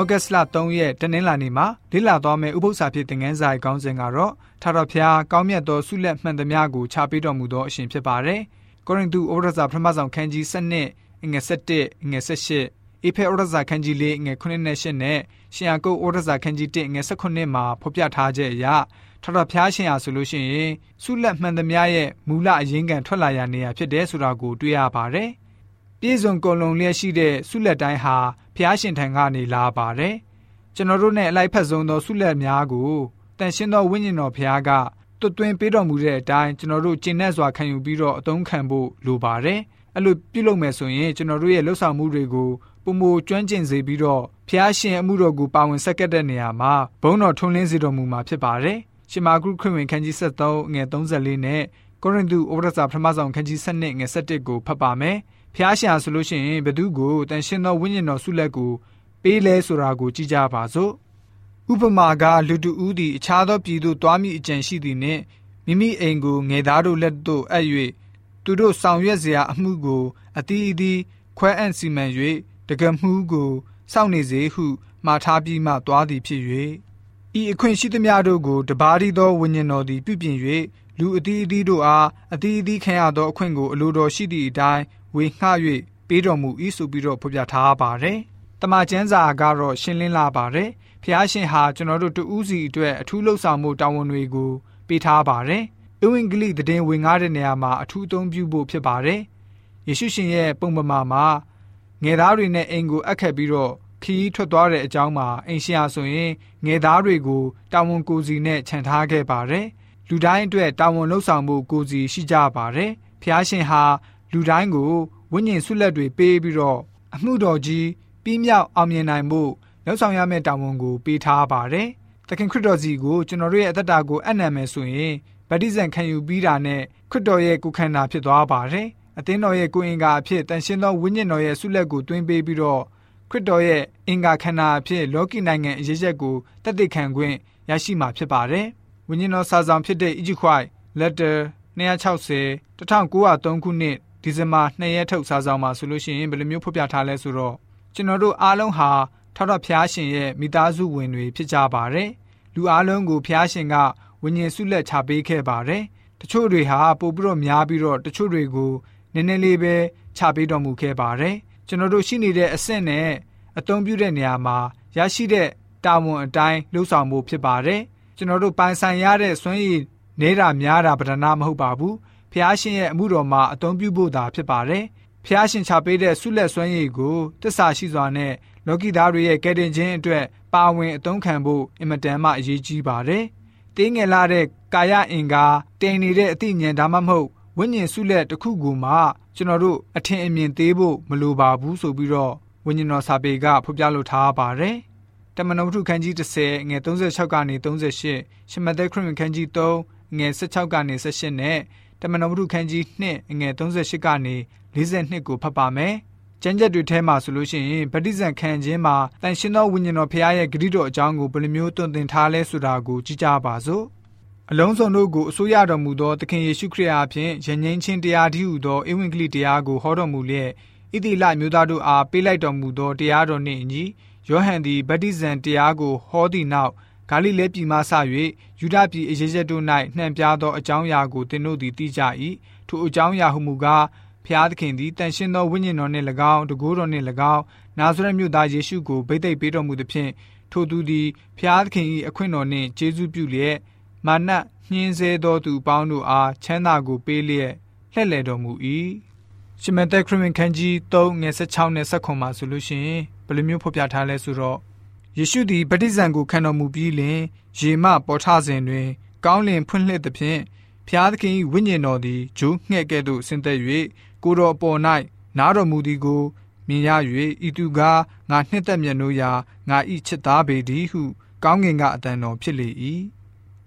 ဩဂတ်စ်လ3ရက်တနင်္လာနေ့မှာလေ့လာသွားမယ့်ဥပုသ္စာဖြစ်တဲ့ငန်းစာရဲ့ခေါင်းစဉ်ကတော့ထာတော်ဖျားကောင်းမြတ်သောဆုလက်မှန်သမျှကိုချပေးတော်မူသောအရှင်ဖြစ်ပါတယ်။ကောရိန္သုဩရစာပထမဆောင်ခန်းကြီး7ငွေ7ငွေ18အေဖေဩရစာခန်းကြီး4ငွေ9နဲ့8နဲ့ရှင်ယာကုတ်ဩရစာခန်းကြီး1ငွေ18မှာဖော်ပြထားချက်အရထာတော်ဖျားရှင်ဟာဆိုလို့ရှိရင်ဆုလက်မှန်သမျှရဲ့မူလအရင်းခံထွက်လာရနေရဖြစ်တယ်ဆိုတာကိုတွေ့ရပါတယ်။ ပြည်စုံကုံလုံးလျက်ရှိတဲ့ဆုလက်တိုင်းဟာဖျားရှင်ထံကနေလာပါတယ်။ကျွန်တော်တို့နဲ့အလိုက်ဖက်ဆုံးသောဆုလက်များကိုတန်ရှင်းသောဝိညာဉ်တော်ဖျားကတွတ်သွင်းပေးတော်မူတဲ့အတိုင်းကျွန်တော်တို့ကျင့်တဲ့စွာခံယူပြီးတော့အသုံးခံဖို့လိုပါတယ်။အဲ့လိုပြုလုပ်မယ်ဆိုရင်ကျွန်တော်တို့ရဲ့လှုပ်ဆောင်မှုတွေကိုပုံမကျွမ်းကျင်စေပြီးတော့ဖျားရှင်အမှုတော်ကိုပါဝင်ဆက်ကပ်တဲ့နေရာမှာဘုန်းတော်ထွန်းလင်းစေတော်မူမှာဖြစ်ပါတယ်။ရှမာဂုခရစ်ဝင်ခန်းကြီး73ငွေ34နဲ့ကိုရိန္သုဩဝါဒစာပထမဆုံးခန်းကြီး7ငွေ17ကိုဖတ်ပါမယ်။ ဖျားရှာဆိုလို့ရှိရင်ဘသူကိုတန်ရှင်သောဝိညာဉ်တော်ဆုလက်ကိုပေးလဲဆိုတာကိုကြည့်ကြပါစို့ဥပမာကလူတူဦးသည်အခြားသောပြည်သို့သွားမိအကြံရှိသည်နှင့်မိမိအိမ်ကိုငယ်သားတို့လက်သို့အပ်၍သူတို့ဆောင်ရွက်စရာအမှုကိုအတီးအီးခွဲအံ့စီမံ၍တကယ်မှုကိုစောင့်နေစေဟုမှားထားပြီးမှသွားသည်ဖြစ်၍ဤအခွင့်ရှိသမျှတို့ကိုတပါးရီသောဝိညာဉ်တော်သည်ပြုပြင် လူအတီးအတီးတို့အားအတီးအတီးခံရသောအခွင့်ကိုအလိုတော်ရှိသည့်အတိုင်းဝေငှ၍ပေးတော်မူ၏ဆိုပြီးတော့ဖော်ပြထားပါတယ်။တမန်ကျမ်းစာကတော့ရှင်းလင်းလာပါတယ်။ဖျားရှင်ဟာကျွန်တော်တို့တူးစီအတွက်အထူးလှုပ်ဆောင်မှုတာဝန်တွေကိုပေးထားပါတယ်။အဝင်္ဂလိသတင်းဝင်ငားတဲ့နေရာမှာအထူးအသုံးပြုဖို့ဖြစ်ပါတယ်။ယေရှုရှင်ရဲ့ပုံပမာမှာငယ်သားတွေနဲ့အိမ်ကိုအပ်ခတ်ပြီးတော့ခီးထွက်သွားတဲ့အကြောင်းမှာအိမ်ရှင်ဟာဆိုရင်ငယ်သားတွေကိုတာဝန်ကိုစီနဲ့ခြံထားခဲ့ပါတယ်။ လူတိုင်းအတွက်တာဝန်လှုပ်ဆောင်မှုကိုစီရှိကြပါတယ်။ဖျားရှင်ဟာလူတိုင်းကိုဝိညာဉ်ဆုလက်တွေပေးပြီးတော့အမှုတော်ကြီးပြီးမြောက်အောင်မြင်နိုင်မှုလှုပ်ဆောင်ရမယ့်တာဝန်ကိုပေးထားပါတယ်။သခင်ခရစ်တော်စီကိုကျွန်တော်တို့ရဲ့အသက်တာကိုအနံ့မယ်ဆိုရင်ဗတ္တိဇံခံယူပြီးတာနဲ့ခရစ်တော်ရဲ့ကိုယ်ခန္ဓာဖြစ်သွားပါတယ်။အသင်းတော်ရဲ့ကိုယ်အင်္ဂါအဖြစ်တန်ရှင်းသောဝိညာဉ်တော်ရဲ့ဆုလက်ကိုတွင်းပေးပြီးတော့ခရစ်တော်ရဲ့အင်္ဂါခန္ဓာအဖြစ်လောကီနိုင်ငံအရေးချက်ကိုတည်တည်ခံခွင့်ရရှိမှာဖြစ်ပါတယ်။ ဝိညာဉ်တော်စာဆောင်ဖြစ်တဲ့ Egypt White Letter 260 1903ခုနှစ်ဒီဇင်ဘာ2ရက်ထုတ်စာဆောင်မှာဆိုလို့ရှိရင်ဘယ်လိုမျိုးဖော်ပြထားလဲဆိုတော့ကျွန်တော်တို့အားလုံးဟာထောက်တော့ဖျားရှင်ရဲ့မိသားစုဝင်တွေဖြစ်ကြပါတယ်။လူအားလုံးကိုဖျားရှင်ကဝิญဉ်ဆုလက်ချပေးခဲ့ပါတယ်။တချို့တွေဟာပို့ပြီးတော့များပြီးတော့တချို့တွေကိုနည်းနည်းလေးပဲချပေးတော်မူခဲ့ပါတယ်။ကျွန်တော်တို့ရှိနေတဲ့အဆင့်နဲ့အသုံးပြုတဲ့နေရာမှာရရှိတဲ့တာဝန်အတိုင်းလှုပ်ဆောင်မှုဖြစ်ပါတယ်။ ကျွန်တော်တို့ပိုင်ဆိုင်ရတဲ့စွမ်းရည်နေတာများတာပဒနာမဟုတ်ပါဘူး။ဖျားရှင်ရဲ့အမှုတော်မှာအသုံးပြုဖို့သာဖြစ်ပါတယ်။ဖျားရှင်ချပေးတဲ့ဆုလက်စွမ်းရည်ကိုတစ္ဆာရှိစွာနဲ့လောကီသားတွေရဲ့ကယ်တင်ခြင်းအတွက်ပါဝင်အသုံးခံဖို့အင်မတန်မှအရေးကြီးပါတယ်။တင်းငယ်လာတဲ့ကာယအင်္ဂါတင်နေတဲ့အသိဉာဏ်ဒါမှမဟုတ်ဝိညာဉ်ဆုလက်တစ်ခုကိုမှကျွန်တော်တို့အထင်အမြင်သေးဖို့မလိုပါဘူးဆိုပြီးတော့ဝိညာဉ်တော်စာပေကဖော်ပြလိုထားပါတယ်။ တမန်တော်ဝတ္ထုခန်းကြီး30ငွေ36ကနေ38ရှမသက်ခရစ်ဝင်ခန်းကြီး3ငွေ16ကနေ18နဲ့တမန်တော်ဝတ္ထုခန်းကြီး2ငွေ38ကနေ42ကိုဖတ်ပါမယ်။ကျမ်းချက်တွေထဲမှာဆိုလို့ရှိရင်ဗတ္တိဇံခံခြင်းမှာတန်ရှင်သောဝိညာဉ်တော်ဖခင်ရဲ့ဂရုတော်အကြောင်းကိုဘယ်လိုမျိုးတွင်တင်ထားလဲဆိုတာကိုကြည့်ကြပါစို့အလုံးစုံတို့ကိုအစိုးရတော်မူသောသခင်ယေရှုခရစ်အားဖြင့်ယဉ်ငိမ့်ခြင်းတရားတည်းဟူသောဧဝံဂေလိတရားကိုဟောတော်မူလျက်ဣတိလမျိုးသားတို့အားပေးလိုက်တော်မူသောတရားတော်နှင့်အညီ ယောဟန်သည်ဗတ္တိဇံတရားကိုဟောသည့်နောက်ဂါလိလဲပြည်မှဆ၍ယူဒပြည်အရေးချက်တို့၌နှံပြသောအကြောင်းအရာကိုသင်တို့သည်သိကြ၏ထိုအကြောင်းအရာဟုမူကားဖျားသခင်သည်တန်ရှင်းသောဝိညာဉ်တော်နှင့်၎င်းတကိုးတော်နှင့်၎င်းနာဇရက်မြို့သားယေရှုကိုဗိသိက်ပေးတော်မူသဖြင့်ထိုသူသည်ဖျားသခင်၏အခွင့်တော်နှင့်ကျေးဇူးပြုလျက်မာနညှင်းဆဲသောသူအပေါင်းတို့အားချမ်းသာကိုပေးလျက်လှည့်လည်တော်မူ၏ရှမသက်ခရစ်ဝင်ခန်းကြီး3ငယ်16နဲ့19မှာဆိုလို့ရှိရင်ဘ ယ်လိုမျိုးဖော်ပြထားလဲဆိုတော့ယေရှုသည်ဗတ္တိဇံကိုခံတော်မူပြီးလျှင်ရေမပေါ်ထစဉ်တွင် ကောင်းလင်ဖွင့်လှစ်သဖြင့်ဖျားသခင်၏ဝိညာဉ်တော်သည်ဂျိုးငှဲ့ကဲ့သို့ဆင်းသက်၍ကိုတော်ပေါ်၌နားတော်မူသည်ကိုမြင်ရ၍ဤသူကားငါနှစ်သက်မြတ်နိုးရာငါဤချစ်သားပေသည်ဟု ကောင်းငင်ကအတန်တော်ဖြစ်လေ၏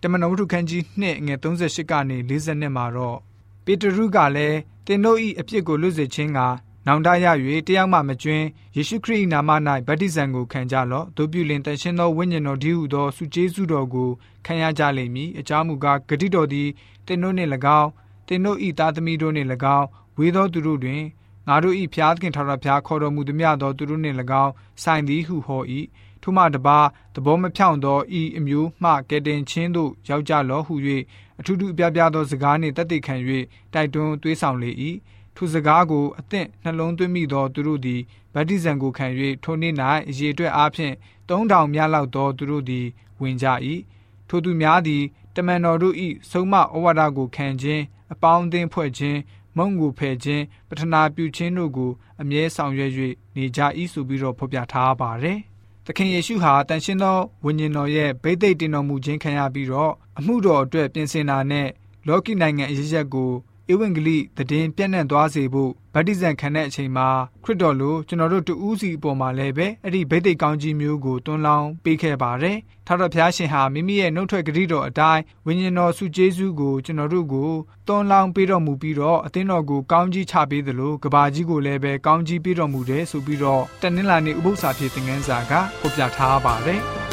တမန်တော်ဝတ္ထုခန်းကြီး2ငွေ38ကနေ40မှာတော့ပေတရုကလည်းတင်တို့ဤအပြစ်ကိုလွတ်စေခြင်းက နောင်တရ၍တယောက်မှမကျွင်းယေရှုခရစ်နာမ၌ဗတ္တိဇံကိုခံကြလော့တို့ပြုလင်တန်ရှင်းသောဝိညာဉ်တော်ဒီဟုသောစုကျေးဇူးတော်ကိုခံရကြလိမ့်မည်အကြောင်းမူကားဂတိတော်သည်တင်တို့နှင့်၎င်းတင်တို့ဤသားသမီးတို့နှင့်၎င်းဝေသောသူတို့တွင်ငါတို့ဤဖျားသခင်ထာဝရဘုရားခေါ်တော်မူသည်မြသောသူတို့နှင့်၎င်းဆိုင်သည်ဟုဟော၏ထို့မှတပါသဘောမဖြောင့်သောဤအမျိုးမှကဲတင်ချင်းတို့ယောက်ျားလောဟု၍အထူးထူးအပြားပြားသောစကားနှင့်တသက်ခံ၍တိုက်တွန်းသွေးဆောင်လေ၏ ထိုစကားကိုအသင့်နှလုံးသွင်းမိသောသူတို့သည်ဗတ္တိဇံကိုခံ၍ထိုနေ့၌အရေအတွက်အားဖြင့်3000မြလောက်သောသူတို့သည်ဝင်ကြ၏ထိုသူများသည်တမန်တော်တို့၏ဆုံးမဩဝါဒကိုခံခြင်းအပေါင်းအသင်းဖွဲ့ခြင်းမုံကိုဖယ်ခြင်းပထနာပြုခြင်းတို့ကိုအမြဲဆောင်ရွက်၍နေကြ၏ဆိုပြီးတော့ဖော်ပြထားပါတယ်။သခင်ယေရှုဟာတန်ရှင်းသောဝိညာဉ်တော်ရဲ့ဗိသိက်တင်တော်မူခြင်းခံရပြီးတော့အမှုတော်အတွက်ပြင်ဆင်တာနဲ့လောကီနိုင်ငံအရရက်ကို ဧဝံဂေလိသတင်းပြန့်နှံ့သွားစေဖို့ဗတ္တိဇံခံတဲ့အချိန်မှာခရစ်တော်လိုကျွန်တော်တို့တူးစီအပေါ်မှာလည်းပဲအဲ့ဒီဗိသိက်ကောင်းကြီးမျိုးကိုတွန်းလောင်းပေးခဲ့ပါတယ်။ထာဝရဘုရားရှင်ဟာမိမိရဲ့နှုတ်ထွက်ဂရုတော်အတိုင်းဝိညာဉ်တော်ဆုကျေးဇူးကိုကျွန်တော်တို့ကိုတွန်းလောင်းပေးတော်မူပြီးတော့အသင်းတော်ကိုကောင်းကြီးချပေးသလိုကဘာကြီးကိုလည်းပဲကောင်းကြီးပေးတော်မူတယ်ဆိုပြီးတော့တနင်္လာနေ့ဥပုသ္စာဖြစ်တဲ့ငန်းစာကဖော်ပြထားပါတယ်။